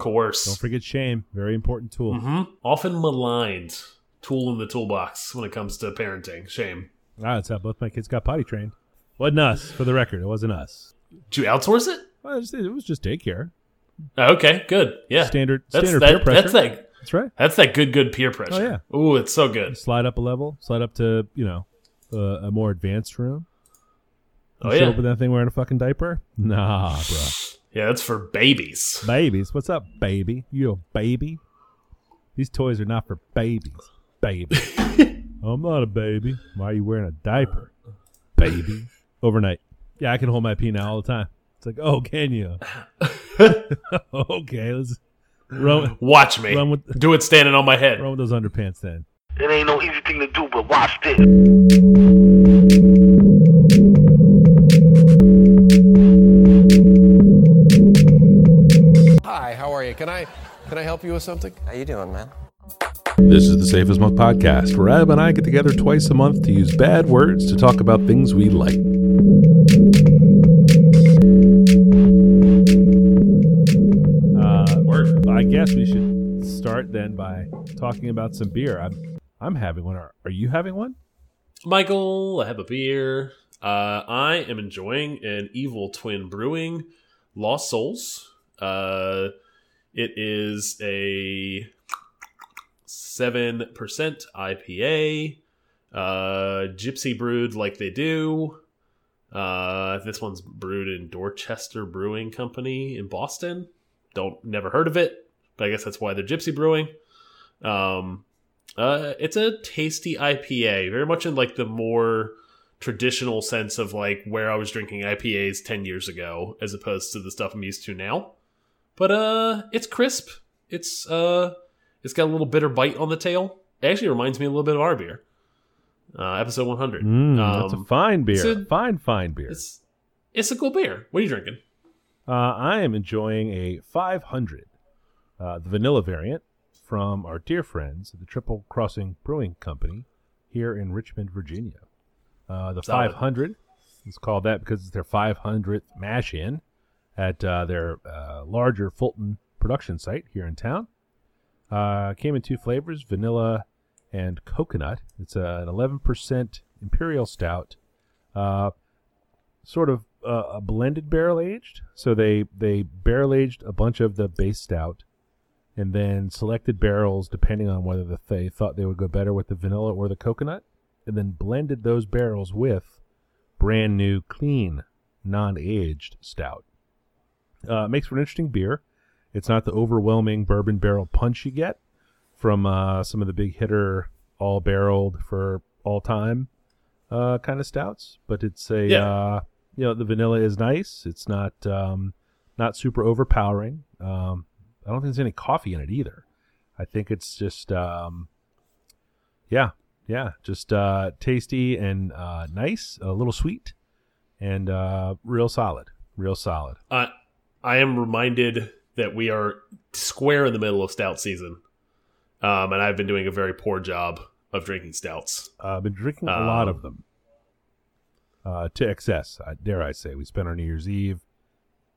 course. Don't forget shame. Very important tool. hmm Often maligned tool in the toolbox when it comes to parenting. Shame. Ah, that's how both my kids got potty trained. Wasn't us, for the record. It wasn't us. Did you outsource it? Well, it, was, just daycare. Okay, good. Yeah. Standard that's standard that, peer pressure. That's that. That's right. That's that good, good peer pressure. Oh, yeah. Ooh, it's so good. Slide up a level. Slide up to you know uh, a more advanced room. Oh You show yeah. up with that thing wearing a fucking diaper? Nah, bro. Yeah, that's for babies. Babies, what's up, baby? You a baby? These toys are not for babies, baby. I'm not a baby. Why are you wearing a diaper, baby? Overnight. Yeah, I can hold my pee now all the time. It's like, oh, can you? okay, let's run, Watch me. run with Do it standing on my head. run with those underpants then. It ain't no easy thing to do, but watch this. Help you with something? How you doing, man? This is the Safest as Milk podcast, where Ab and I get together twice a month to use bad words to talk about things we like. Uh, I guess we should start then by talking about some beer. I'm I'm having one. Are, are you having one? Michael, I have a beer. Uh, I am enjoying an Evil Twin Brewing Lost Souls. Uh, it is a 7% IPA, uh, gypsy brewed like they do. Uh, this one's brewed in Dorchester Brewing Company in Boston. Don't never heard of it, but I guess that's why they're gypsy brewing. Um, uh, it's a tasty IPA, very much in like the more traditional sense of like where I was drinking IPAs 10 years ago as opposed to the stuff I'm used to now. But uh it's crisp. It's uh it's got a little bitter bite on the tail. It actually reminds me a little bit of our beer. Uh episode 100. Mm, that's a Um, fine beer. it's a- fine, fine beer. It's it's a cool beer. What are you drinking? Uh, I am enjoying a 500, uh, the vanilla variant from our dear friends at the Triple Crossing Brewing Company here in Richmond, Virginia. Uh, the Solid. 500 is called that because it's their 500th mash in at uh, their uh, larger Fulton production site here in town. Uh, came in two flavors, vanilla and coconut. It's an 11% imperial stout. Uh, sort of uh, a blended barrel aged. So they they barrel aged a bunch of the base stout, and then selected barrels depending on whether the, they thought they would go better with the vanilla or the coconut, and then blended those barrels with brand new, clean, non aged stout. Uh, it makes for an interesting beer. It's not the overwhelming bourbon barrel punch you get from uh, some of the big hitter all barreled for all time uh, kind of stouts, but it's a Yeah. uh, you know the vanilla is nice. It's not um, not super overpowering. Um, I don't think there's any coffee in it either. I think it's just um, yeah, yeah, just uh, tasty and uh, nice, a little sweet, and uh, real solid, real solid. Uh, I am reminded that we are square in the middle of stout season. Um, and I've been doing a very poor job of drinking stouts. Uh, I've been drinking a lot of Um, them uh, to excess. Dare I say? We spent our New Year's Eve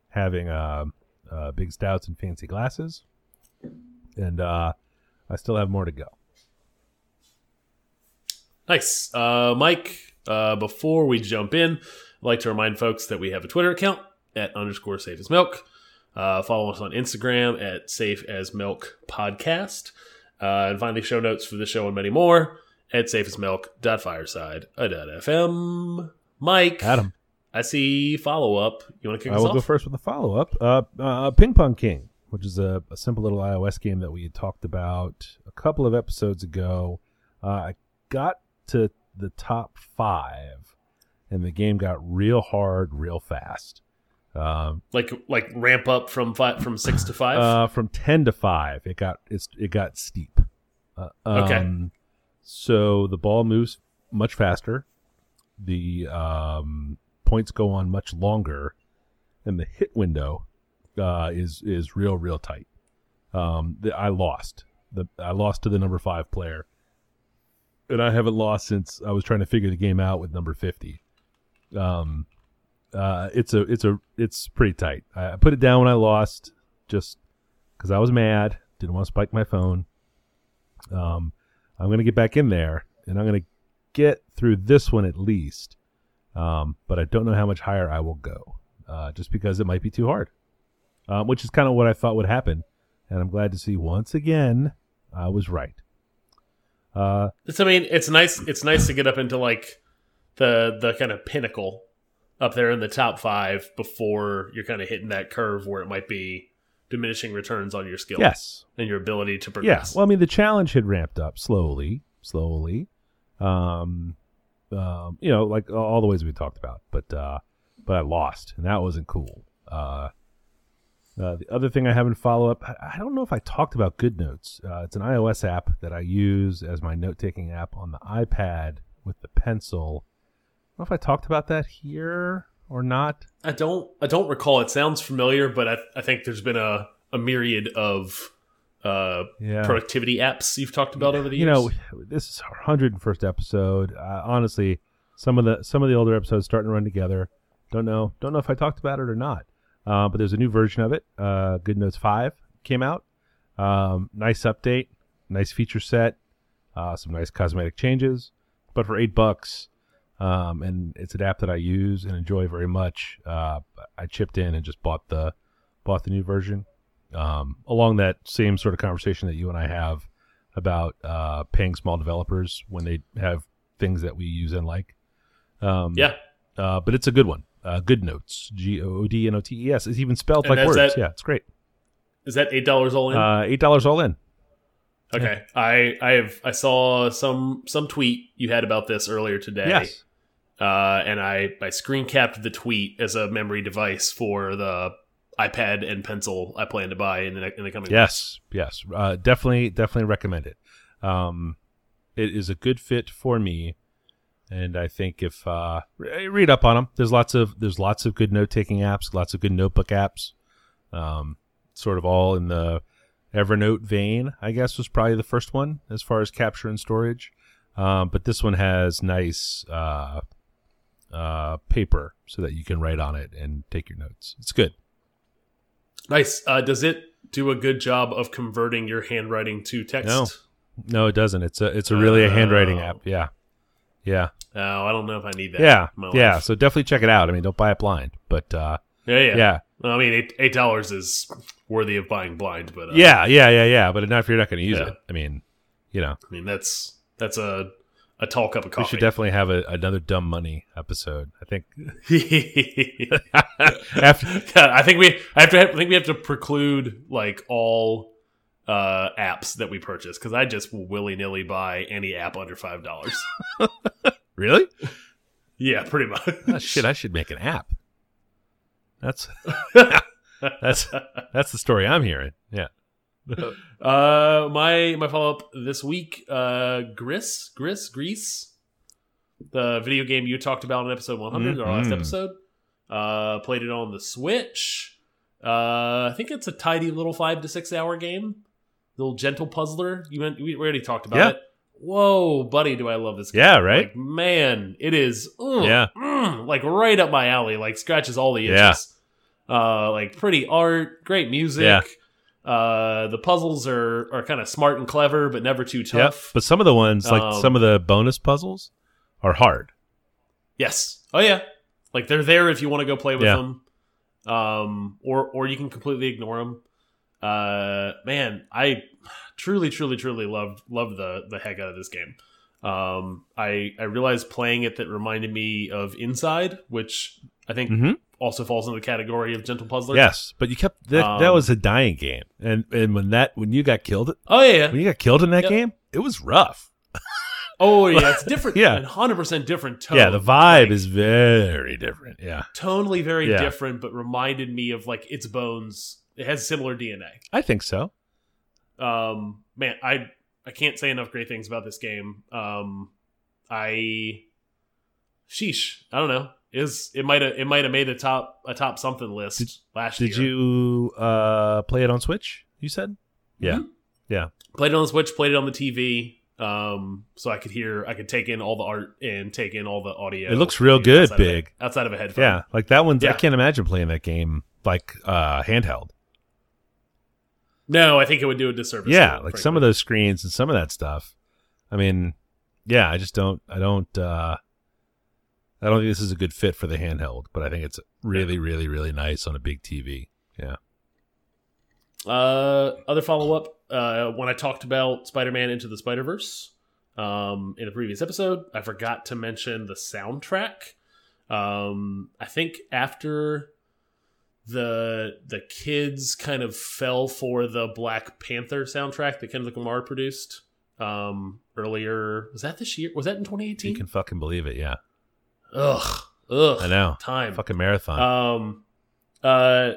having uh, uh, big stouts and fancy glasses, and uh, I still have more to go. Nice. Uh, Mike, uh, before we jump in, I'd like to remind folks that we have a Twitter account at underscore safe as milk. Uh, follow us on Instagram at safe as milk podcast. Uh, and find the show notes for the show and many more at safeasmilk.fireside.fm. Mike, Adam, I see follow up. You want to kick I us will go first with the follow up. Uh, uh, Ping Pong King, which is a, a simple little iOS game that we had talked about a couple of episodes ago. Uh, I got to the top five, and the game got real hard, real fast. Um, Like like ramp up from five from six to five. Uh, from ten to five, it got it's it got steep. Uh, Okay. um, So the ball moves much faster. The um, points go on much longer, and the hit window uh, is is real real tight. Um, the, I lost. The I lost to the number five player, and I haven't lost since I was trying to figure the game out with number fifty. Um, uh, it's a it's a it's pretty tight. I, I put it down when I lost. Just because I was mad. Didn't want to spike my phone. Um, I'm gonna get back in there, and I'm gonna get through this one at least. Um, but I don't know how much higher I will go, uh, just because it might be too hard. Um, which is kind of what I thought would happen, and I'm glad to see once again I was right. Uh, It's I mean, it's nice it's nice to get up into like the the kind of pinnacle up there in the top 5 before you're kind of hitting that curve where it might be diminishing returns on your skill yes, and your ability to Yeah. progress. Well, I mean, the challenge had ramped up slowly, slowly. Um, um, you know, like all the ways we talked about, but uh, but I lost, and that wasn't cool. Uh, uh, the other thing I have in follow up, I, I don't know if I talked about GoodNotes. Uh, it's an iOS app that I use as my note taking app on the iPad with the pencil. I don't know if I talked about that here or not. I don't I don't recall. It sounds familiar, but I I think there's been a a myriad of uh Yeah. productivity apps you've talked about over the years. you know this is our 101st episode. Uh, honestly some of the some of the older episodes starting to run together. Don't know don't know if i talked about it or not. Uh, but there's a new version of it. Uh, good notes 5 came out. Um, nice update nice feature set uh, some nice cosmetic changes. But for eight bucks um, and it's an app that i use and enjoy very much uh, i chipped in and just bought the bought the new version um, along that same sort of conversation that you and i have about uh, paying small developers when they have things that we use and like. Um, yeah. uh, but it's a good one. Uh, good notes, G O O D N O T E S. It's even spelled And like words. that- yeah, it's great. Is that eight dollars all in? Uh, Eight dollars all in. Okay. I I have I saw some some tweet you had about this earlier today. Yes. Uh, and I I screen capped the tweet as a memory device for the iPad and pencil I plan to buy in the in the coming Yes. Yes. Uh, definitely, definitely recommend it. Um, it is a good fit for me, and I think if uh, re- read up on them, there's lots of there's lots of good note taking apps, lots of good notebook apps. Um, sort of all in the Evernote vein, I guess was probably the first one as far as capture and storage. Um, but this one has nice uh, uh, paper so that you can write on it and take your notes. It's good. Nice. Uh, does it do a good job of converting your handwriting to text? No. No, it doesn't. It's a it's a really a handwriting Oh. app. Yeah, yeah, Oh, I don't know if I need that. yeah, yeah. So definitely check it out. I mean, don't buy it blind, but uh, yeah, yeah, yeah, I mean, eight eight dollars is worthy of buying blind, but uh, yeah, yeah, yeah, yeah. But not if you're not going to use Yeah. it. I mean, you know, I mean that's that's a a tall cup of coffee. we should definitely have a, another dumb money episode. I think God, I think we I have to I think we have to preclude like all uh apps that we purchase because I just willy nilly buy any app under five dollars. really, yeah, pretty much. oh, shit, I should make an app. That's that's that's the story I'm hearing. Yeah. Uh, my my follow up this week, uh, Gris, Gris, Grease, the video game you talked about in episode 100, our last Mhm. episode. Uh, played it on the Switch. Uh, I think it's a tidy little five to six hour game. Little gentle puzzler. You went, we already talked about Yeah. it. Whoa, buddy, do I love this game? Yeah, right? Like, man, it is. mm, Yeah. mm, like right up my alley. Like scratches all the Yeah. itches. Uh, like pretty art, great music. Yeah. Uh, the puzzles are are kind of smart and clever, but never too Yep. tough. But some of the ones, like Um, some of the bonus puzzles, are hard. Yes. Oh yeah. Like they're there if you want to go play with Yeah. them. Um, or or you can completely ignore them. Uh, man, I truly, truly, truly loved loved the the heck out of this game. Um, I I realized playing it that reminded me of Inside, which I think mm -hmm. also falls into the category of gentle puzzler. Yes, but you kept that. that Um, was a dying game, and and when that when you got killed, Oh yeah. when you got killed in that Yep. game, it was rough. Oh yeah. It's different. Yeah. Hundred percent different tone. yeah, the vibe Like, is very different. Yeah, tonally very Yeah. different, but reminded me of like its bones. It has similar DNA. I think so. Um, man, I I can't say enough great things about this game. Um, I, sheesh, I don't know. Is it might have it might have made a top a top something list Did- last Did year. you uh, play it on Switch? You said. Yeah. Mhm. Yeah. Played it on the Switch, played it on the TV. Um, so I could hear, I could take in all the art and take in all the audio. It looks real good, outside of a- big. outside of a headphone. Yeah, like that one's. I can't imagine playing that game like uh, handheld. No, I think it would do a disservice. yeah, like some of those screens and some of that stuff. I mean, yeah, I just don't. I don't. uh I don't think this is a good fit for the handheld, but I think it's really, really, really nice on a big TV. Yeah. Uh, other follow up. Uh, when I talked about Spider Man Into the Spider Verse, um, in a previous episode, I forgot to mention the soundtrack. Um, I think after the the kids kind of fell for the Black Panther soundtrack that Kendrick Lamar produced um earlier was that this year was that in 2018 You can fucking believe it. Yeah. ugh ugh I know. time Fucking marathon. um uh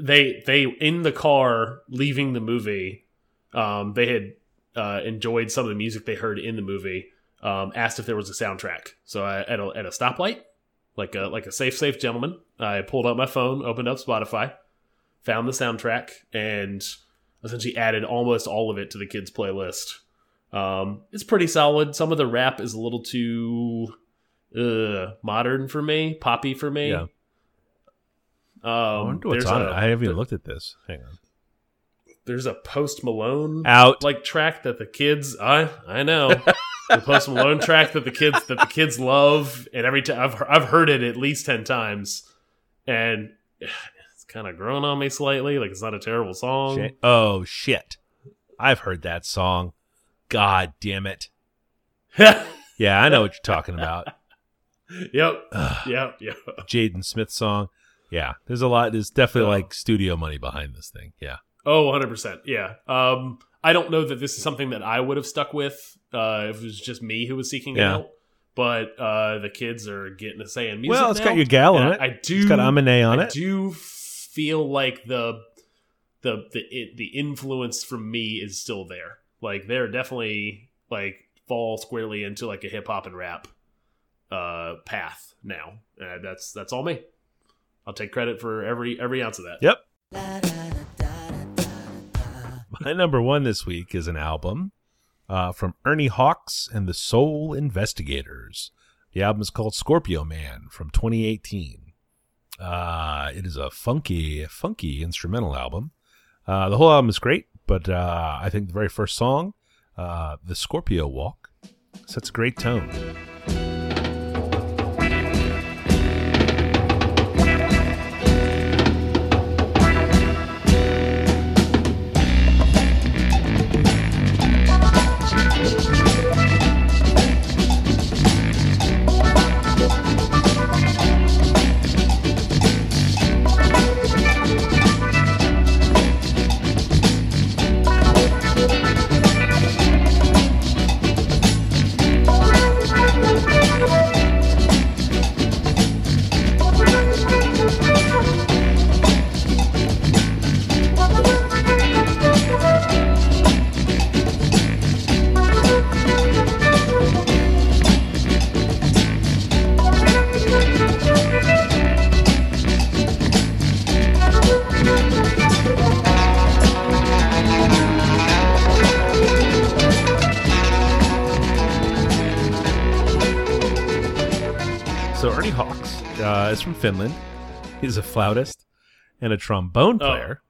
they they in the car leaving the movie um they had uh enjoyed some of the music they heard in the movie um asked if there was a soundtrack so I, at a at a stoplight like a like a safe safe gentleman i pulled out my phone opened up spotify found the soundtrack and essentially added almost all of it to the kids playlist um it's pretty solid some of the rap is a little too uh modern for me poppy for me yeah. I um, wonder what's on a, it. I haven't even looked at this. Hang on. There's a Post Malone Out. like track that the kids. I I know the Post Malone track that the kids that the kids love, and every time I've I've heard it at least ten times, and it's kind of grown on me slightly. Like it's not a terrible song. Shit. Oh shit! I've heard that song. God damn it! Yeah, I know what you're talking about. yep, yep, yep. Jaden Smith song. Yeah, there's a lot. There's definitely like studio money behind this thing. Yeah. Oh, 100%. Yeah. Um, I don't know that this is something that I would have stuck with uh, if it was just me who was seeking Yeah. it out. But uh, the kids are getting a say in music. Well, it's now, got your gal on it. I, I do. It's got Aminé on I it. do feel like the the the it, the influence from me is still there. Like they're definitely like fall squarely into like a hip hop and rap uh path now. Uh, that's that's all me. I'll take credit for every every ounce of that. Yep. My number one this week is an album uh, from Ernie Hawks and the Soul Investigators. The album is called Scorpio Man from 2018. Uh, it is a funky, funky instrumental album. Uh, the whole album is great, but uh, I think the very first song, uh, The Scorpio Walk, sets a great tone. Finland. He's a flautist and a trombone Oh. player.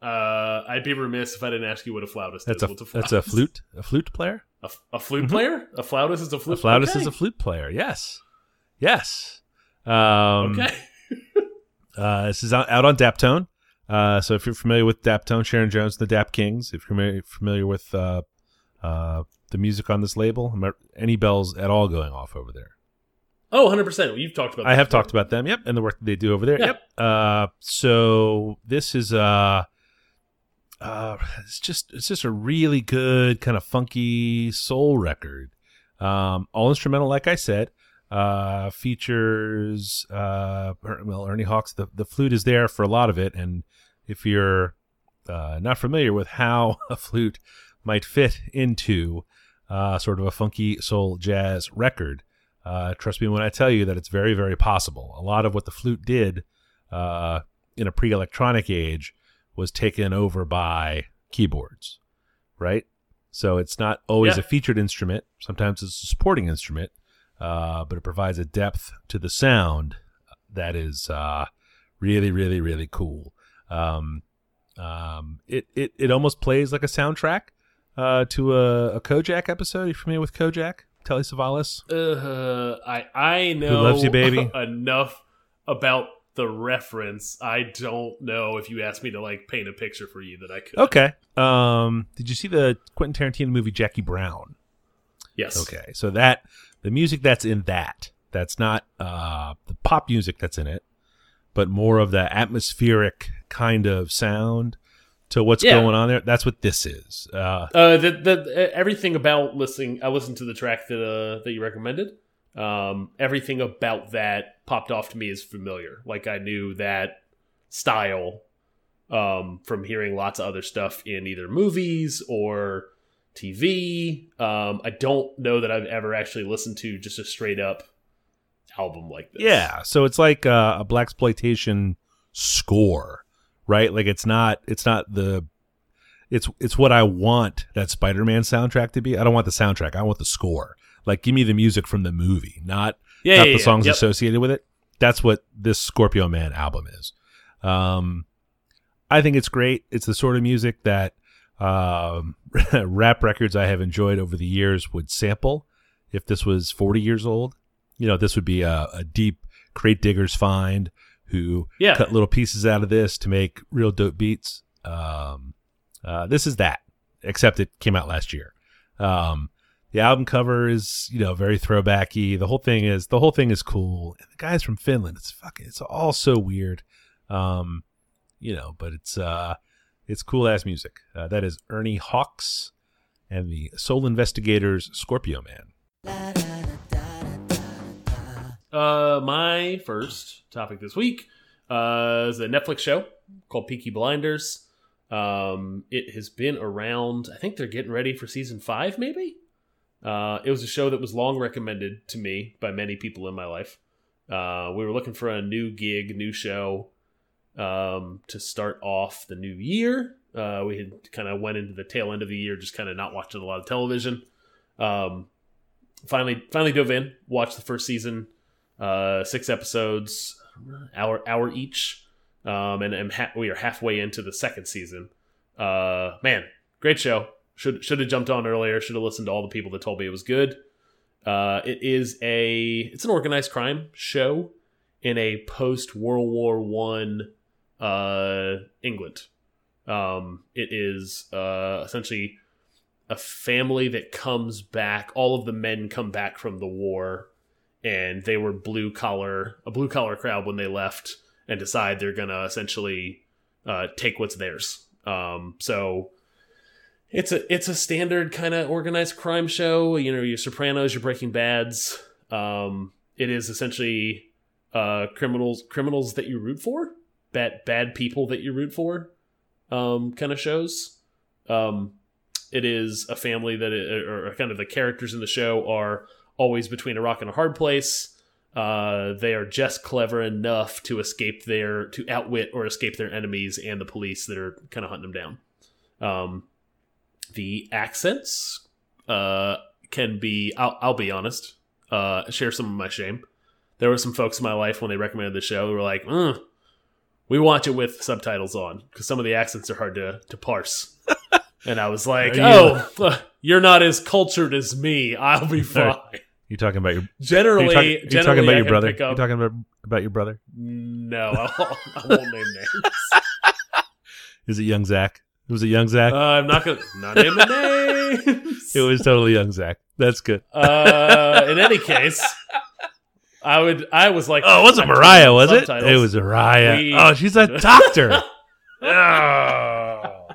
Uh, I'd be remiss if I didn't ask you what a flautist That's is. a What's that's a flute a flute player. A, a flute player? A flautist is a flute. A flautist okay. is a flute player. Yes, yes. Um, Okay. Uh, this is out, out on Daptone. Uh, so if you're familiar with Daptone, Sharon Jones, and the Dap Kings, if you're familiar, familiar with uh, uh, the music on this label, any bells at all going off over there? Oh, 100 percent. You've talked about. I have before. talked about them. Yep, and the work that they do over there. Yeah. Yep. Uh, so this is uh, uh, it's just it's just a really good kind of funky soul record. Um, all instrumental, like I said. Uh, features uh, well, Ernie Hawks. The the flute is there for a lot of it, and if you're uh, not familiar with how a flute might fit into uh, sort of a funky soul jazz record. Uh, trust me when I tell you that it's very, very possible. A lot of what the flute did uh, in a pre electronic age was taken over by keyboards, right? So it's not always Yeah. a featured instrument. Sometimes it's a supporting instrument, uh, but it provides a depth to the sound that is uh, really, really, really cool. Um, Um, it it it almost plays like a soundtrack uh, to a, a Kojak episode. Are you familiar with Kojak? Telly Savalas. Uh, I I know loves you, baby? enough about the reference. I don't know if you asked me to like paint a picture for you that I could. Okay. Um, did you see the Quentin Tarantino movie Jackie Brown? Yes. Okay, so that the music that's in that that's not uh, the pop music that's in it, but more of the atmospheric kind of sound to what's Yeah. going on there. That's what this is. Uh, Uh, the, the everything about listening. I listened to the track that uh, that you recommended. Um, everything about that popped off to me as familiar. Like I knew that style um, from hearing lots of other stuff in either movies or TV. Um, I don't know that I've ever actually listened to just a straight up album like this. yeah, so it's like uh, a blaxploitation score, right? Like it's not it's not the it's it's what I want that Spider-Man soundtrack to be. I don't want the soundtrack. I want the score. Like give me the music from the movie, not yeah, not yeah, the yeah. songs Yep. associated with it. That's what this Scorpio Man album is. Um, I think it's great. It's the sort of music that um, rap records I have enjoyed over the years would sample. If this was 40 years old, you know, this would be a, a deep crate diggers find who Yeah. cut little pieces out of this to make real dope beats. Um, uh, this is that, except it came out last year. Um, the album cover is, you know, very throwbacky. The whole thing is the whole thing is cool. And the guy's from Finland. It's fucking it's all so weird. Um, you know, but it's uh it's cool ass music. Uh, that is Ernie Hawks and the Soul Investigators Scorpio Man. Uh, my first topic this week uh, is a Netflix show called Peaky Blinders. Um, it has been around. I think they're getting ready for season five, maybe. Uh, it was a show that was long recommended to me by many people in my life. Uh, we were looking for a new gig, new show um, to start off the new year. Uh, we had kind of went into the tail end of the year, just kind of not watching a lot of television. Um, finally, finally dove in, watched the first season uh, six episodes, hour hour each, um, and, and we are halfway into the second season. Uh, man, great show. Should should have jumped on earlier. Should have listened to all the people that told me it was good. Uh, it is a it's an organized crime show in a post World War One uh, England. Um, it is uh, essentially a family that comes back. All of the men come back from the war and they were blue collar a blue collar crowd when they left and decide they're gonna essentially uh, take what's theirs. Um, so it's a it's a standard kind of organized crime show. You know your sopranos your breaking bads um, it is essentially uh, criminals criminals that you root for bad bad people that you root for um, kind of shows. Um, it is a family that it, or kind of the characters in the show are always between a rock and a hard place. Uh, they are just clever enough to escape their to outwit or escape their enemies and the police that are kind of hunting them down. Um, the accents uh, can be. I'll, I'll be honest. Uh, share some of my shame. There were some folks in my life when they recommended the show who were like, mm, "We watch it with subtitles on because some of the accents are hard to to parse." and I was like, Are "Oh, you're not as cultured as me. I'll be fine." You talking about your? Are Generally, you, talking, are you generally, talking about I your can brother? pick You talking about about your brother? No, I won't, I won't name names. Is it young Zach? Was it young Zach? Uh, I'm not gonna not naming names. it was totally young Zach. That's good. Uh, in any case, I would. I was like, Oh, it wasn't Mariah, told was it? It was Mariah. We- Oh, she's a doctor. Oh.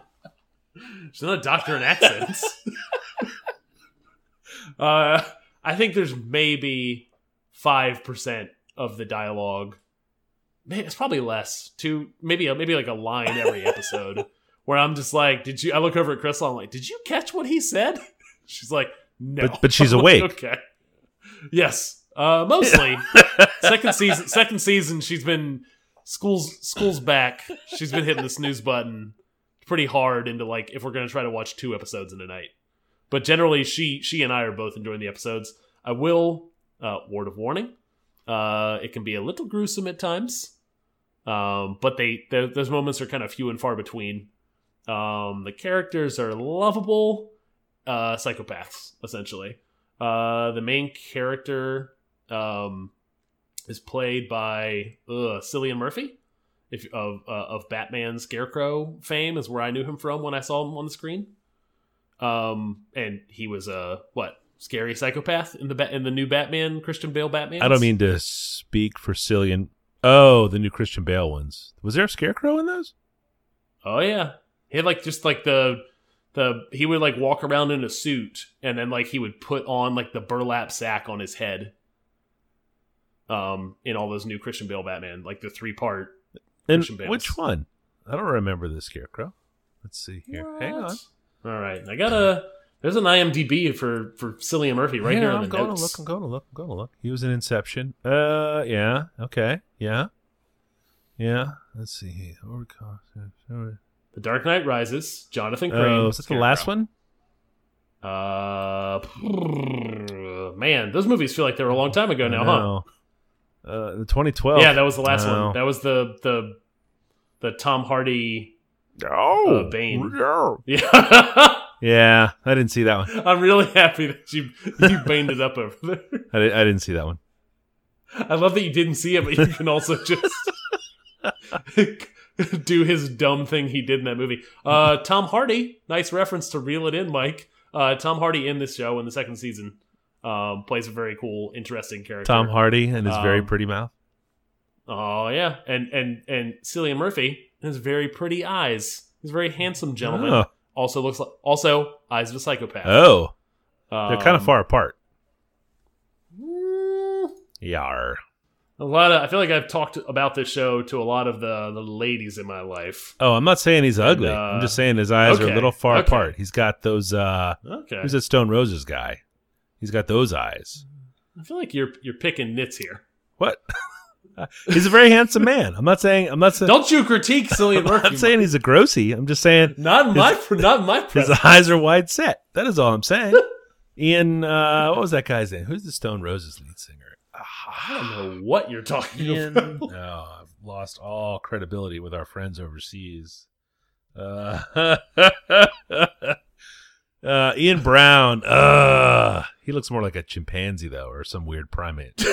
She's not a doctor in accents. uh, I think there's maybe five percent of the dialogue. It's probably less. Two, maybe maybe like a line every episode where I'm just like, "Did you?" I look over at Crystal. I'm like, "Did you catch what he said?" She's like, "No," But- but she's I'm like, awake. okay. Yes, uh, mostly. second season. Second season. She's been school's school's back. She's been hitting the snooze button pretty hard into like if we're gonna try to watch two episodes in a night. But generally, she she and I are both enjoying the episodes. I will uh, word of warning. Uh, it can be a little gruesome at times, um, but they th those moments are kind of few and far between. Um, the characters are lovable, uh, psychopaths essentially. Uh, the main character um, is played by uh, Cillian Murphy, if of uh, of Batman Scarecrow fame is where I knew him from when I saw him on the screen. Um, and he was a what scary psychopath in the in the new Batman Christian Bale Batman. I don't mean to speak for Cillian. Oh, the new Christian Bale ones. Was there a scarecrow in those? Oh yeah, he had like just like the the he would like walk around in a suit and then like he would put on like the burlap sack on his head. Um, in all those new Christian Bale Batman, like the three part. And which one? I don't remember the scarecrow. Let's see here. Hang on. All right, I got a. There's an IMDb for for Cillian Murphy right Hang here I'm the going notes. to look. I'm going to look. I'm going to look. He was in Inception. Uh, yeah. Okay. Yeah. Yeah. Let's see. Oh, The Dark Knight Rises. Jonathan Crane. Oh, is that the last one? Uh, man, those movies feel like they were a long time ago now, huh? Uh, the 2012. Yeah, that was the last one. That was the the the Tom Hardy. Oh, uh, Bane. yeah. Yeah, Yeah, I didn't see that one. I'm really happy that you you baned it up over there. I, di- I didn't see that one. I love that you didn't see it, but you can also just do his dumb thing he did in that movie. Uh, Tom Hardy, nice reference to reel it in, Mike. Uh, Tom Hardy in this show in the second season um, plays a very cool, interesting character. Tom Hardy and his very Um, pretty mouth. Oh yeah, and and and Cillian Murphy has very pretty eyes. He's a very handsome gentleman. Oh. Also looks like also eyes of a psychopath. Oh, they're kind of Um, far apart. mm, Yar. A lot of I feel like I've talked about this show to a lot of the the ladies in my life. Oh, I'm not saying he's ugly. uh, I'm just saying his eyes are a little far okay. apart. He's got those. uh Okay, Who's that Stone Roses guy? He's got those eyes. I feel like you're you're picking nits here. What? he's a very handsome man. I'm not saying. I'm not saying. Don't you critique Cillian Murphy? I'm not saying he's a grossy. I'm just saying not in my not in my his eyes are wide set. That is all I'm saying. Ian, uh, what was that guy's name? Who's the Stone Roses lead singer? I don't know what you're talking Ian. about. No, I've lost all credibility with our friends overseas. Uh, uh, Ian Brown. Uh, he looks more like a chimpanzee though, or some weird primate.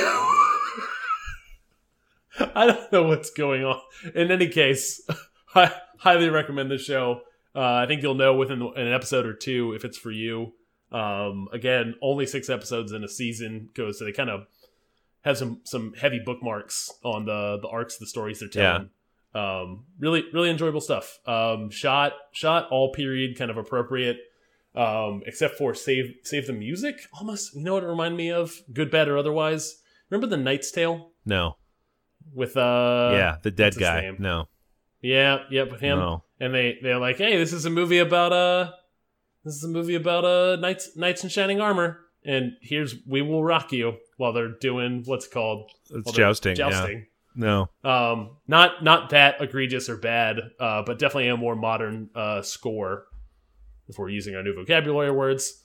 I don't know what's going on. In any case, I highly recommend the show. Uh, I think you'll know within an episode or two if it's for you. Um, again, only six episodes in a season goes, so they kind of have some some heavy bookmarks on the the arcs the stories they're telling. Um, really, really enjoyable stuff. Um, shot, shot all period, kind of appropriate. Um, except for save save the music. Almost, you know what it reminded me of? Good, bad, or otherwise. Remember the Knight's Tale No, with uh yeah, the dead guy. No, yeah, yep, with him. no. And they they're like, hey, this is a movie about uh this is a movie about uh knights knights in shining armor, and here's we will rock you while they're doing what's called It's jousting. Jousting. Yeah. No. Um, not not that egregious or bad, uh, but definitely a more modern uh score. If we're using our new vocabulary words,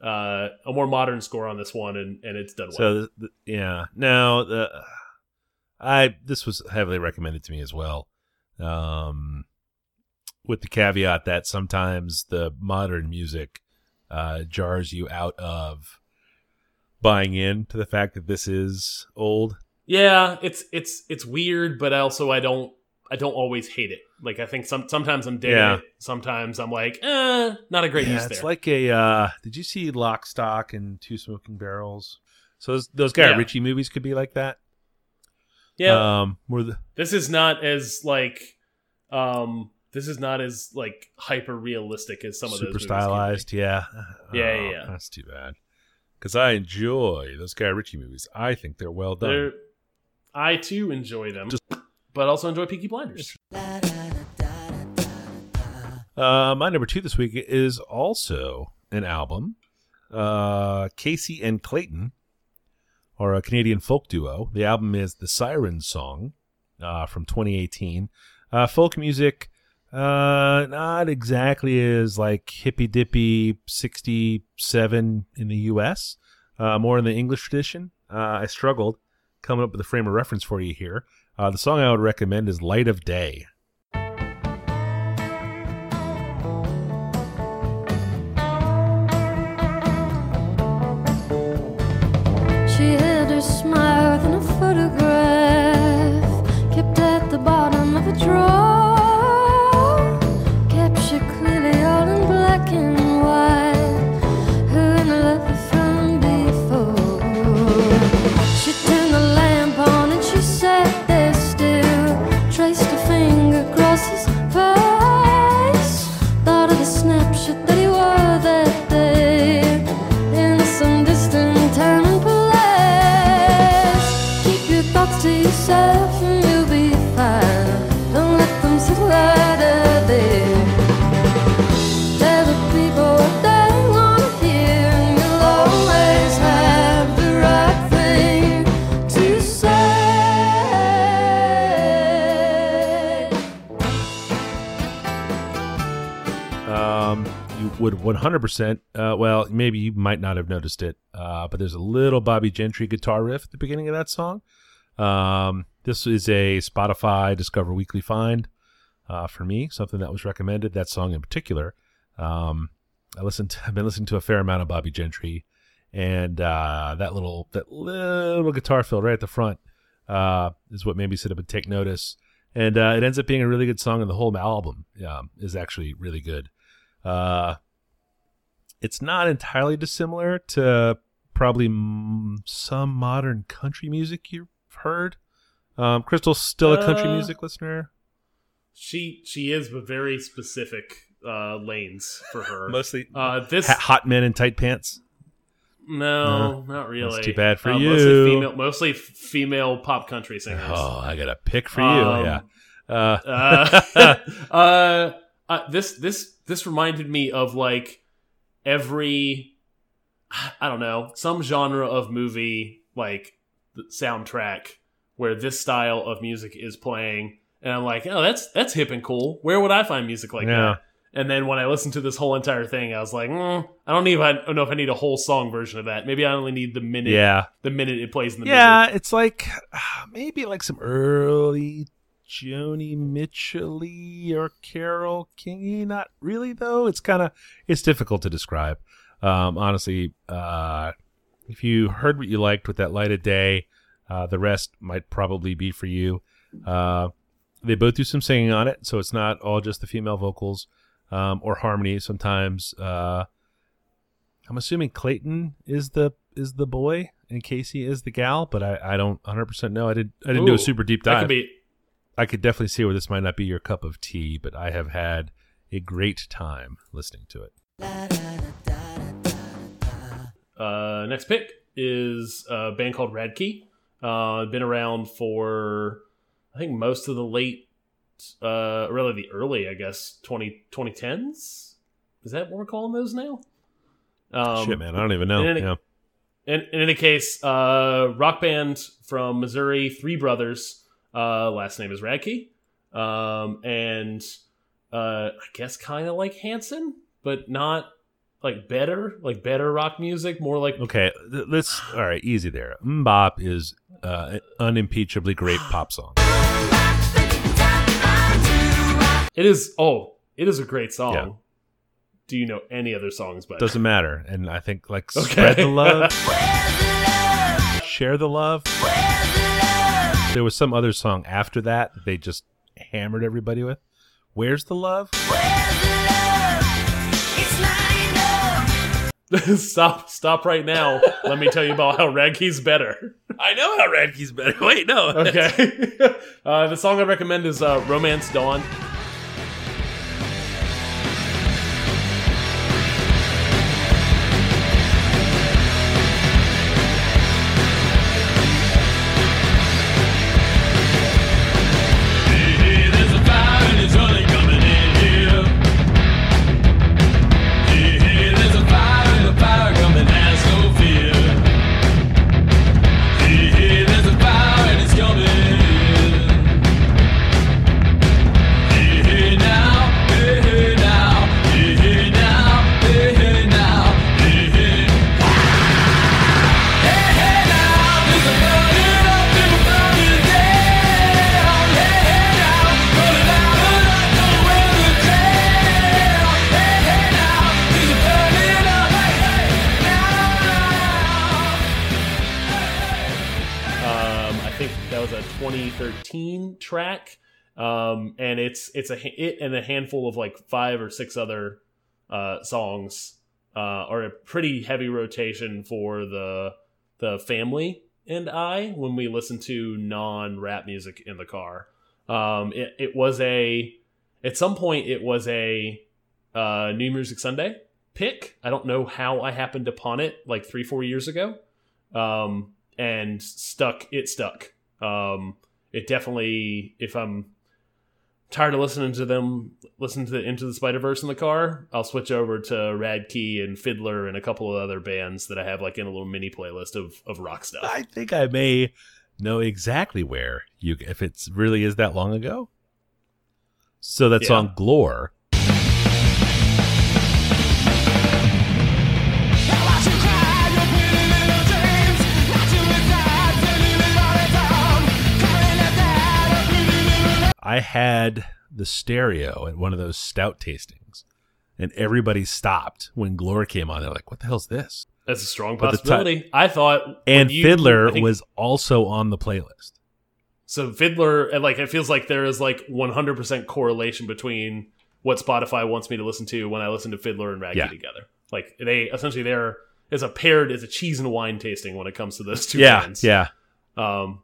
uh, a more modern score on this one, and and it's done well. So yeah, now the I this was heavily recommended to me as well, um, with the caveat that sometimes the modern music uh, jars you out of buying in to the fact that this is old. Yeah, it's it's it's weird, but also I don't I don't always hate it. Like I think some sometimes I'm digging Yeah. it. Sometimes I'm like, eh, not a great yeah, use it's like a. Uh, did you see Lock, Stock, and Two Smoking Barrels? So those, those Guy Yeah. Ritchie movies could be like that. Yeah, Um, the this is not as like, um, this is not as like hyper realistic as some of those super stylized. Yeah. Yeah, Oh, yeah, yeah. That's too bad. Because I enjoy those Guy Ritchie movies. I think they're well done. They're, I too enjoy them, but also enjoy Peaky Blinders. Uh, my number two this week is also an album. Uh, Casey and Clayton are a Canadian folk duo. The album is The Siren Song uh, from 2018. Uh, folk music, uh, not exactly as like hippy dippy 67 in the US, uh, more in the English tradition. Uh, I struggled coming up with a frame of reference for you here. Uh, the song I would recommend is Light of Day. 100%. Uh, well, maybe you might not have noticed it, uh, but there's a little Bobbie Gentry guitar riff at the beginning of that song. Um, this is a Spotify Discover Weekly find uh, for me, something that was recommended. That song in particular. Um, I listened. To, I've been listening to a fair amount of Bobbie Gentry, and uh, that little that little guitar fill right at the front uh, is what made me sit up and take notice. And it ends up being a really good song, and the whole album um, is actually really good. Uh, it's not entirely dissimilar to probably m- some modern country music you've heard. Um, Crystal's still a country Uh, music listener. She she is, but very specific uh, lanes for her. Mostly uh, this hot men in tight pants. no, not really. too bad for Uh, you. Mostly female, mostly female pop country singers. Oh, I got a pick for you. Um, yeah. Uh, uh, uh, uh, this this this reminded me of like every I don't know some genre of movie like the soundtrack where this style of music is playing, and I'm like, oh, that's that's hip and cool. Where would I find music like Yeah. that? And then when I listened to this whole entire thing, I was like, mm, I don't even I don't know if I need a whole song version of that. Maybe I only need the minute yeah. the minute it plays in the Yeah, it's like maybe like some early Joni Mitchell or Carol Kingy. Not really though. It's kind of it's difficult to describe. Um, honestly, uh, if you heard what you liked with that light of day, uh, the rest might probably be for you. Uh, they both do some singing on it, so it's not all just the female vocals um, or harmony. Sometimes uh, I'm assuming Clayton is the is the boy and Kacy is the gal, but I, I don't 100 percent know. I did I didn't do a super deep That dive. could be I could definitely see where this might not be your cup of tea, but I have had a great time listening to it. Uh, next pick is a band called Radkey. Uh, been around for I think most of the late, uh, really the early, I guess, 20, 2010s. Is that what we're calling those now? Um, Shit, man, I don't even know. then it- Yeah. In, in any case, uh, rock band from Missouri, three brothers. Uh, last name is Radke, um, and uh, I guess kind of like Hanson, but not like better, like better rock music, more like Okay, let's all right, easy there. MMMBop is uh, an unimpeachably great pop song. it is. Oh, it is a great song. Yeah. Do you know any other songs by that? Doesn't matter, and I think like Okay. spread the love, share the love. There was some other song after that that they just hammered everybody with. Where's the love? stop, stop right now. Let me tell you about how Radke's better. I know how Radke's better. Wait, no. Okay. uh, the song I recommend is uh, Romance Dawn. And it's it's a it and a handful of like five or six other uh, songs uh, are a pretty heavy rotation for the the family and I when we listen to non rap music in the car. Um, it it was a at some point it was a uh, New Music Sunday pick. I don't know how I happened upon it like three four years ago. Um, and stuck it stuck um it definitely if i'm tired of listening to them listen to into the spider verse in the car i'll switch over to Radkey and FIDLAR and a couple of other bands that i have like in a little mini playlist of of rock stuff I think I may know exactly where you if it's really is that long ago. So that Yeah. song Glore I had the stereo at one of those stout tastings, and everybody stopped when Glore came on. They're like, "What the hell's this?" That's a strong But the ti- possibility. I thought And you- FIDLAR think- was also on the playlist. So FIDLAR, and like it feels like there is like 100% correlation between what Spotify wants me to listen to when I listen to FIDLAR and Radkey Yeah. together. Like they essentially they're is a paired is a cheese and wine tasting when it comes to those two Yeah, bands. yeah. Um,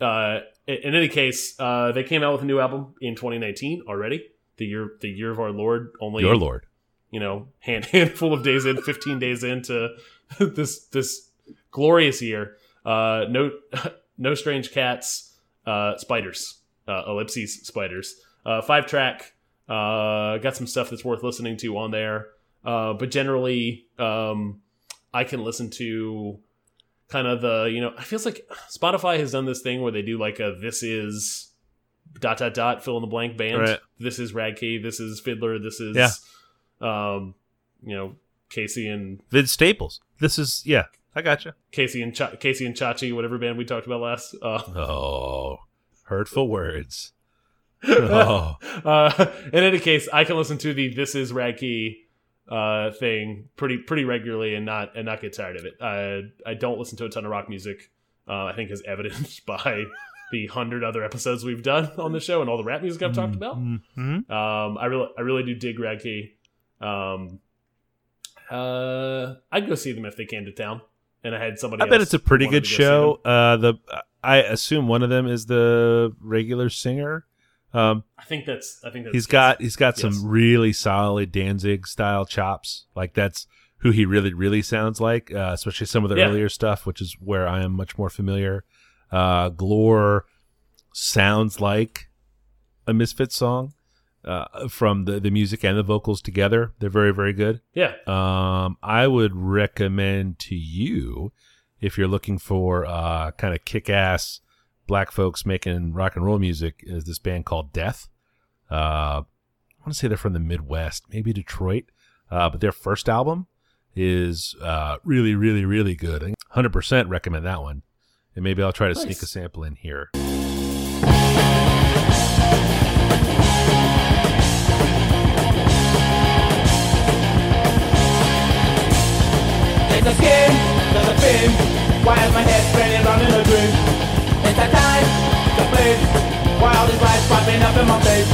uh, in, any case, uh, they came out with a new album in 2019 already. The year the year of our Lord. Only Your lord. you know, hand handful of days in, 15 days into this this glorious year. Uh, no no strange cats, uh, spiders, uh, ellipses spiders. Uh, five track. Uh, got some stuff that's worth listening to on there. Uh, but generally, um, I can listen to kind of the you know. It feels like Spotify has done this thing where they do like a this is dot dot dot fill in the blank band. Right. This is Radkey. This is FIDLAR. This is Yeah. um, you know, Casey and vid Staples. This is yeah. I gotcha. Casey and Cha Casey and Chachi, whatever band we talked about last. Uh, Oh, hurtful words. Oh, uh, in any case, I can listen to the "This Is Radkey" uh, thing pretty pretty regularly and not and not get tired of it. I I don't listen to a ton of rock music. Uh, I think as evidenced by the hundred other episodes we've done on the show and all the rap music I've talked about. Mm -hmm. Um, I really, I really do dig Radkey. Um, uh, I'd go see them if they came to town, and I had somebody. I bet it's a pretty good to go see show. Uh, the I assume one of them is the regular singer. Um, I think that's. I think that's he's got he's got Yes. some really solid Danzig style chops. Like that's who he really really sounds like. Uh, especially some of the Yeah. earlier stuff, which is where I am much more familiar. Uh, Glore sounds like a Misfits song uh, from the the music and the vocals together. They're very very good. Yeah, Um, I would recommend to you if you're looking for uh, kind of kick-ass black folks making rock and roll music is this band called Death. Uh, I want to say they're from the Midwest, maybe Detroit, uh, but their first album is uh, really, really, really good. I 100% recommend that one, and maybe I'll try to sneak a sample in here. It's a skin, there's a fin. Why is my head spinning round in a dream? It's time to place. Why all these lights popping up in my face?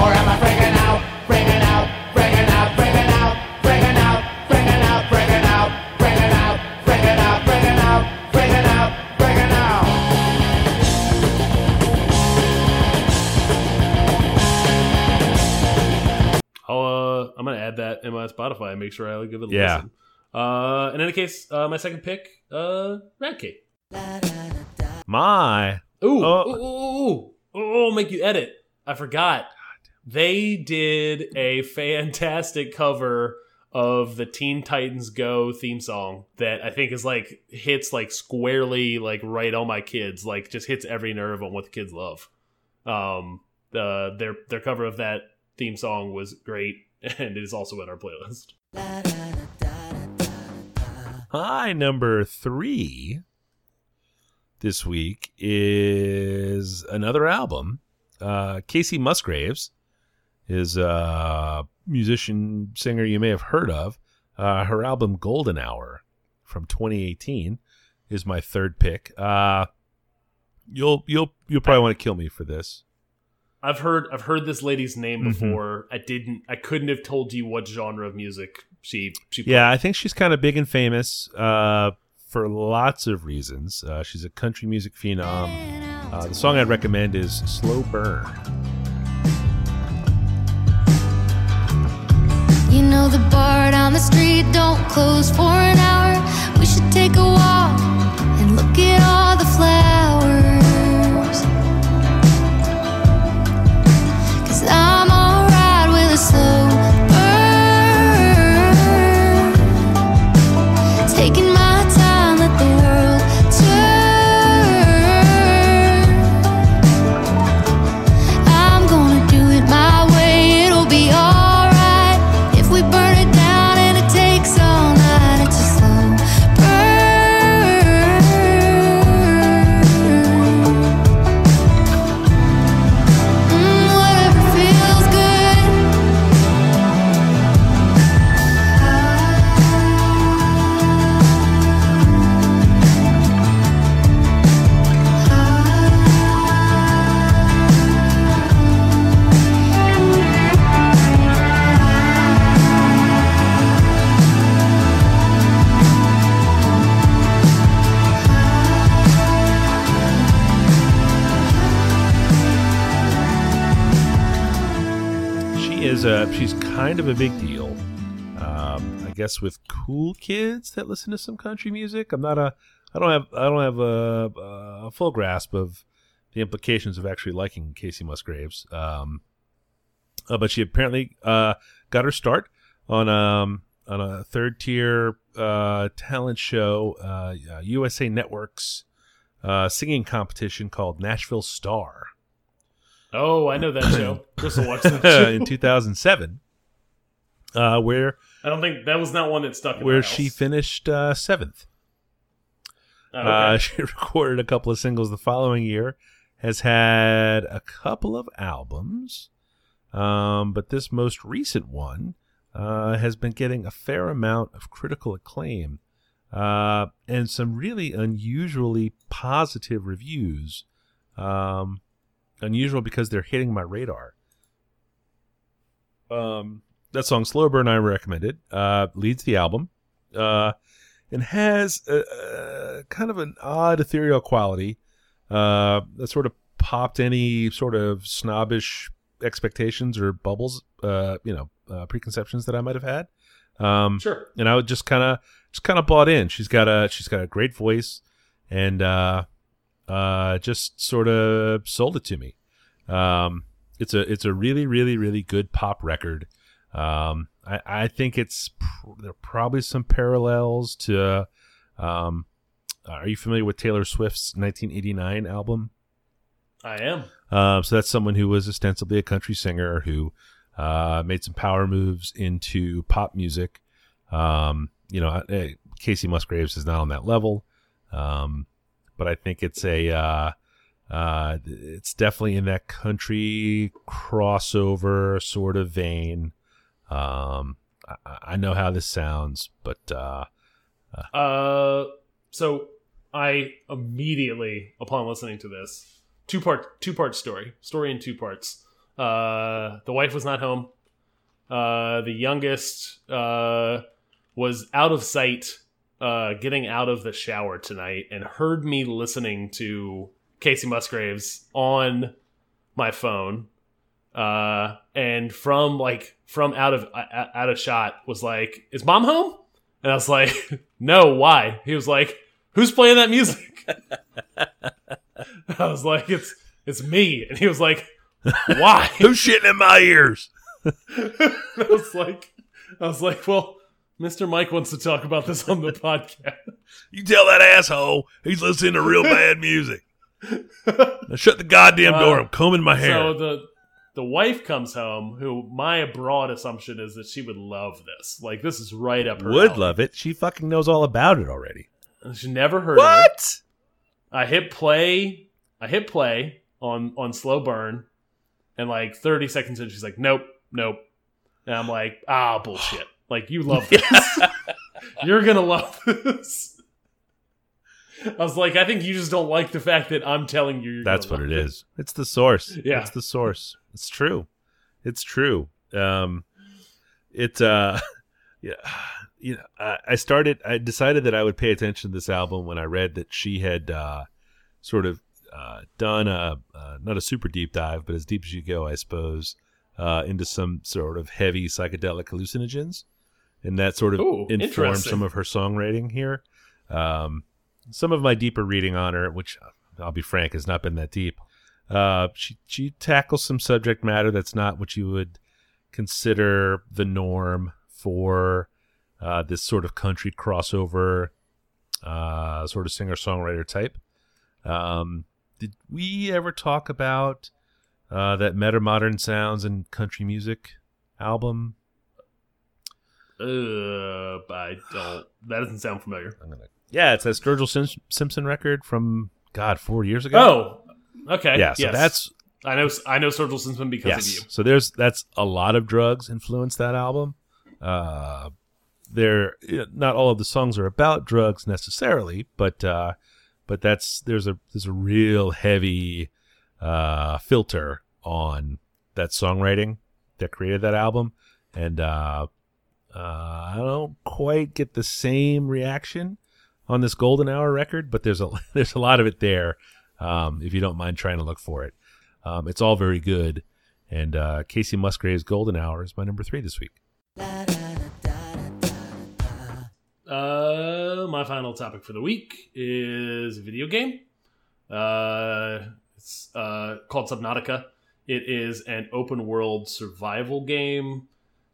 Or am I freaking out, freaking out, freaking out, freaking out, freaking out, freaking out, freaking out, freaking out, freaking out, freaking out, freaking out, freaking out? I'll. Uh, I'm gonna add that in my Spotify and make sure I give it a Yeah. listen. Uh, in any case, uh, my second pick, uh, Radkey. My Ooh, Oh. ooh, ooh, ooh, ooh, make you edit. I forgot. They did a fantastic cover of the Teen Titans Go theme song that I think is like hits like squarely like right on my kids, like just hits every nerve on what the kids love. Um, the their their cover of that theme song was great, and it is also in our playlist. Hi, number three this week is another album. Uh, Kacey Musgraves is a musician singer you may have heard of. Uh, her album Golden Hour from 2018 is my third pick. Uh, you'll you'll you'll probably want to kill me for this. I've heard I've heard this lady's name Mhm. before. I didn't I couldn't have told you what genre of music she she Yeah, I think she's kind of big and famous uh, for lots of reasons. Uh, she's a country music phenom. Uh, the song I'd recommend is Slow Burn. You know the bar down the street don't close for an hour. We should take a walk and look at all the flowers. Slow burn. Taking my of a big deal. Um, I guess with cool kids that listen to some country music. I'm not a I don't have I don't have a, a full grasp of the implications of actually liking Kacey Musgraves. Um, uh, but she apparently uh, got her start on um on a third tier uh, talent show, uh, USA Network's uh, singing competition called Nashville Star Oh, I know that show. Chris will watch that show. in 2007, uh, where I don't think that was not one that stuck. In where she finished uh, seventh. Oh, okay. Uh, she recorded a couple of singles the following year, has had a couple of albums, um, but this most recent one uh, has been getting a fair amount of critical acclaim uh, and some really unusually positive reviews. Um, unusual because they're hitting my radar. Um, that song "Slow Burn" I recommended uh, leads the album. Uh, and has a, a kind of an odd ethereal quality uh, that sort of popped any sort of snobbish expectations or bubbles, uh, you know, uh, preconceptions that I might have had. Um, sure. and I would just kind of just kind of bought in. She's got a she's got a great voice, and uh, uh, just sort of sold it to me. Um, it's a it's a really really really good pop record. Um, I, I think it's pr- there are probably some parallels to. Um, are you familiar with Taylor Swift's 1989 album? I am. Um, so that's someone who was ostensibly a country singer who uh, made some power moves into pop music. Um, you know, eh, Kacey Musgraves is not on that level, um, but I think it's a uh, uh, it's definitely in that country crossover sort of vein. Um, I, I know how this sounds, but uh, Uh, so I immediately, upon listening to this, two part two part story, story in two parts. Uh, the wife was not home. Uh, the youngest uh, was out of sight, uh, getting out of the shower tonight, and heard me listening to Kacey Musgraves on my phone. Uh, and from like from out of uh, out of shot was like, "Is mom home?" And I was like, "No, why?" He was like, "Who's playing that music?" I was like, "It's it's me." And he was like, "Why?" who's shitting in my ears? I was like, I was like, "Well, Mr. Mike wants to talk about this on the podcast." You tell that asshole he's listening to real bad music. Now shut the goddamn door. Uh, I'm combing my hair. So the the wife comes home, who my broad assumption is that she would love this. Like this is right up her. Would alley. love it. She fucking knows all about it already. She never heard of it. What? I hit play. I hit play on on slow burn, and like thirty seconds in, she's like, "Nope, nope," and I'm like, "Ah, bullshit! Like you love this. You're gonna love this." I was like, I think you just don't like the fact that I'm telling you. You're That's what it is. It's the source. Yeah. It's the source. It's true. It's true. Um, it, uh, yeah, you know, I, I started, I decided that I would pay attention to this album when I read that she had, uh, sort of, uh, done a, uh, not a super deep dive, but as deep as you go, I suppose, uh, into some sort of heavy psychedelic hallucinogens. And that sort of Ooh, informed some of her songwriting here. Um, some of my deeper reading on her, which I'll be frank, has not been that deep. Uh, she she tackles some subject matter that's not what you would consider the norm for uh, this sort of country crossover uh, sort of singer songwriter type. Um, did we ever talk about uh, that Metamodern Sounds and Country Music album? Uh, I don't. That doesn't sound familiar. I'm gonna. Yeah, it's that Sturgill Sim- Simpson record from God four years ago. Oh, okay. yeah. So yes. that's I know. I know Sturgill Simpson because yes. of you. So there's that's a lot of drugs influenced that album. Uh, there, not all of the songs are about drugs necessarily, but uh, but that's there's a there's a real heavy uh, filter on that songwriting that created that album, and uh, uh, I don't quite get the same reaction on this Golden Hour record, but there's a there's a lot of it there. Um, if you don't mind trying to look for it, um, it's all very good, And uh, Kacey Musgrave's Golden Hour is my number three this week. Uh, my final topic for the week is a video game. Uh, it's uh, called Subnautica. It is an open world survival game.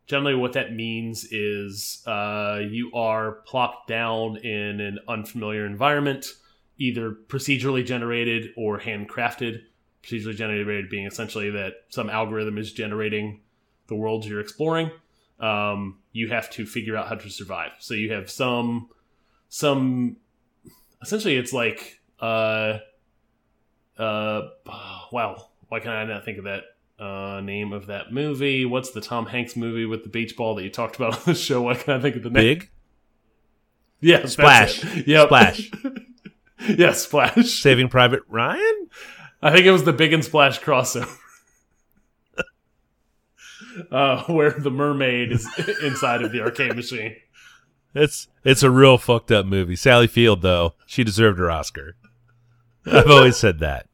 Generally, what that means is uh, you are plopped down in an unfamiliar environment, either procedurally generated or handcrafted. Procedurally generated being essentially that some algorithm is generating the worlds you're exploring um, you have to figure out how to survive. So you have some some essentially it's like uh uh wow why can I not think of that uh name of that movie? What's the Tom Hanks movie with the beach ball that you talked about on the show? Why can I think of the name? Big Yeah, Splash. Yep. Splash. yeah, Splash. Saving Private Ryan. I think it was the Big and Splash crossover. Uh, where the mermaid is inside of the arcade machine. It's it's a real fucked up movie. Sally Field though, she deserved her Oscar. I've always said that.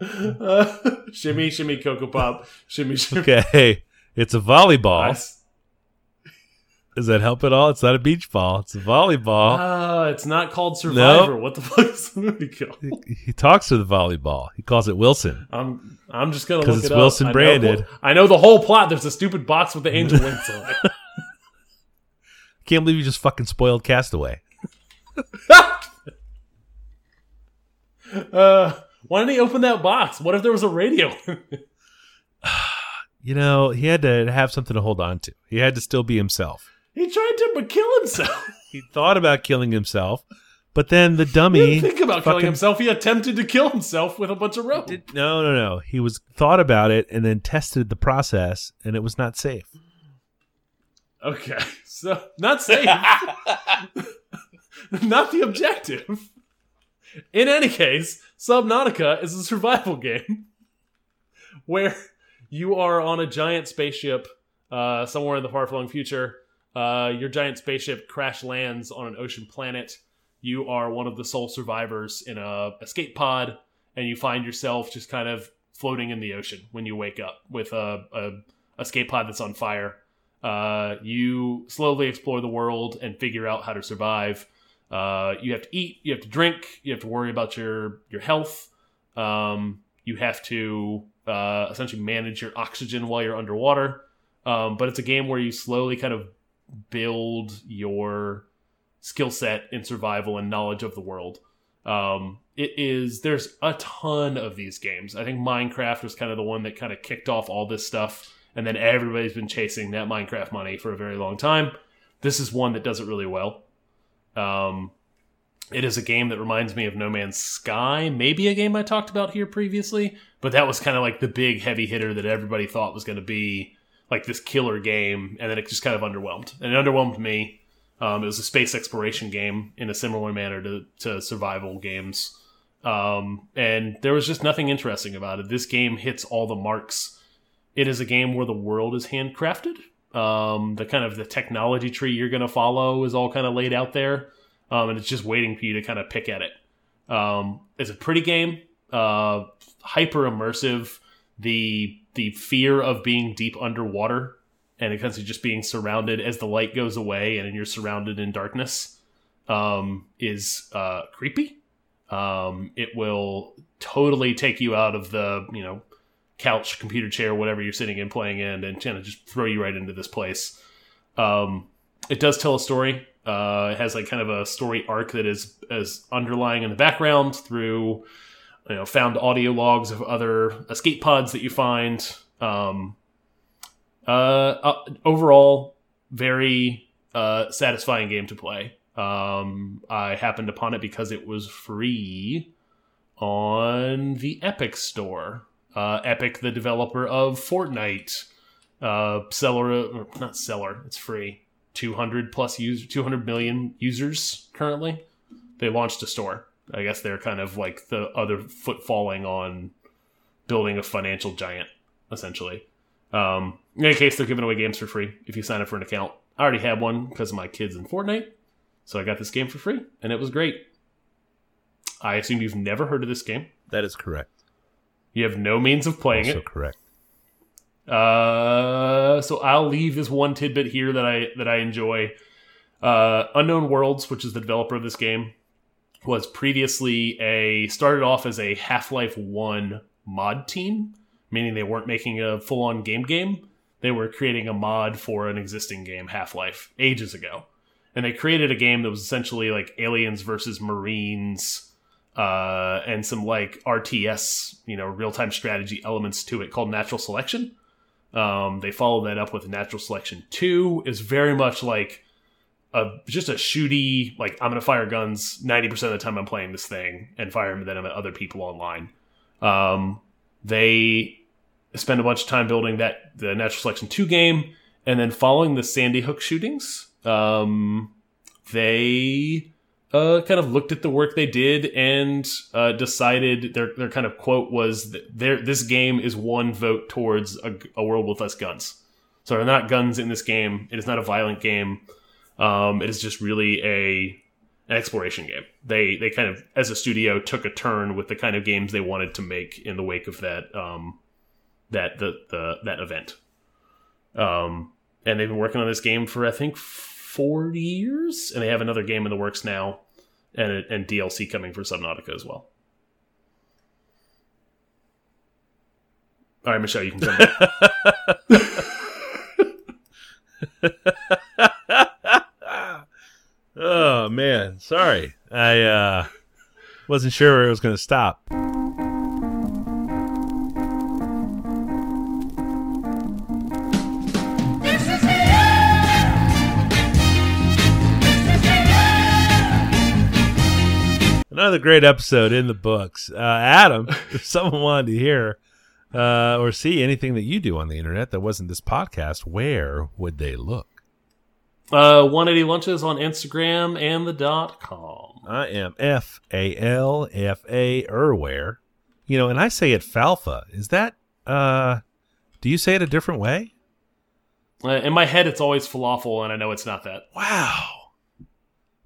Uh, shimmy, shimmy, cocoa pop, shimmy, shimmy. Okay, it's a volleyball. Nice. Does that help at all? It's not a beach ball. It's a volleyball. Uh, it's not called Survivor. Nope. What the fuck is the movie called? he talks to the volleyball. He calls it Wilson. I'm I'm just gonna 'Cause look it's it up. Wilson I know- branded. I know the whole plot. There's a stupid box with the angel wings on it. Can't believe you just fucking spoiled Castaway. Uh, why didn't he open that box? What if there was a radio? You know, he had to have something to hold on to. He had to still be himself. He tried to kill himself. He thought about killing himself, but then the He dummy didn't think about killing himself. He attempted to kill himself with a bunch of rope. Did- no, no, no. He was thought about it and then tested the process, and it was not safe. Okay, so not safe. not the objective. In any case, Subnautica is a survival game where you are on a giant spaceship uh, somewhere in the far flung future. Uh, your giant spaceship crash lands on an ocean planet. You are one of the sole survivors in a escape pod, and you find yourself just kind of floating in the ocean when you wake up with a, a escape pod that's on fire. Uh, you slowly explore the world and figure out how to survive. Uh, you have to eat, you have to drink, you have to worry about your your health. Um, you have to uh, essentially manage your oxygen while you're underwater. Um, but it's a game where you slowly kind of build your skill set in survival and knowledge of the world. Um, it is there's a ton of these games. I think Minecraft was kind of the one that kind of kicked off all this stuff, and then everybody's been chasing that Minecraft money for a very long time. This is one that does it really well. Um, it is a game that reminds me of No Man's Sky, maybe a game I talked about here previously, but that was kind of like the big heavy hitter that everybody thought was going to be like this killer game, and then it just kind of underwhelmed. And it underwhelmed me. Um, it was a space exploration game in a similar manner to, to survival games. Um, and there was just nothing interesting about it. This game hits all the marks. It is a game where the world is handcrafted. Um, the kind of the technology tree you're going to follow is all kind of laid out there, um, and it's just waiting for you to kind of pick at it. Um, it's a pretty game, uh, hyper immersive. The the fear of being deep underwater and it comes to just being surrounded as the light goes away and you're surrounded in darkness um, is uh, creepy. Um, it will totally take you out of the you know couch, computer chair, whatever you're sitting in playing in, and kind of just throw you right into this place. Um, it does tell a story. Uh, it has like kind of a story arc that is as underlying in the background through you know found audio logs of other escape pods that you find. Um, uh, uh, overall, very uh, satisfying game to play. Um, I happened upon it because it was free on the Epic Store. Uh, Epic, the developer of Fortnite, uh, seller, not seller, it's free. 200 plus user, 200 million users currently. They launched a store. I guess they're kind of like the other foot falling on building a financial giant, essentially. Um, in any case, they're giving away games for free if you sign up for an account. I already had one because of my kids in Fortnite, so I got this game for free, and it was great. I assume you've never heard of this game. That is correct. You have no means of playing also it. correct. Uh, so I'll leave this one tidbit here that I that I enjoy. Uh, Unknown Worlds, which is the developer of this game, was previously a started off as a Half Life One mod team, meaning they weren't making a full on game game. They were creating a mod for an existing game, Half Life, ages ago, and they created a game that was essentially like aliens versus Marines. Uh, and some like RTS, you know, real time strategy elements to it called Natural Selection. Um, they followed that up with Natural Selection 2 is very much like a just a shooty like I'm gonna fire guns 90% of the time I'm playing this thing and fire them at other people online. Um, they spend a bunch of time building that the Natural Selection 2 game and then following the Sandy Hook shootings, um, they uh, kind of looked at the work they did and uh, decided their their kind of quote was their this game is one vote towards a, a world with less guns. So there are not guns in this game. It is not a violent game. Um, it is just really a an exploration game. They they kind of as a studio took a turn with the kind of games they wanted to make in the wake of that um, that the, the that event. Um, and they've been working on this game for I think 40 years, and they have another game in the works now, and and DLC coming for Subnautica as well. All right, Michelle, you can come back. Oh man, sorry. I uh wasn't sure where it was going to stop. Another great episode in the books. Uh, Adam, if someone wanted to hear uh, or see anything that you do on the internet that wasn't this podcast, where would they look? Uh, 180 lunches on Instagram and the dot com. I am F A L F A Erware. You know, and I say it falfa. Is that uh do you say it a different way? Uh, in my head, it's always falafel, and I know it's not that. Wow.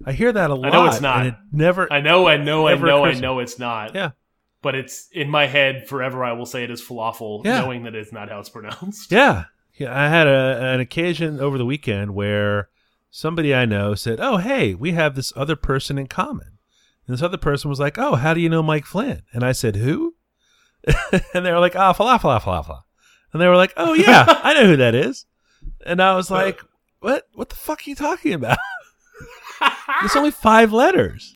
I hear that a lot. I know it's not. it never I know, I know, I know, I know it's not. Yeah. But it's in my head forever. I will say it is falafel, Yeah. knowing that it's not how it's pronounced. Yeah. Yeah, I had a, an occasion over the weekend where somebody I know said, "Oh, hey, we have this other person in common." And this other person was like, "Oh, how do you know Mike Flynn?" And I said, "Who?" and they were like, "Ah, falafel, falafel." And they were like, "Oh yeah, I know who that is." And I was like, "What? What the fuck are you talking about?" It's only five letters.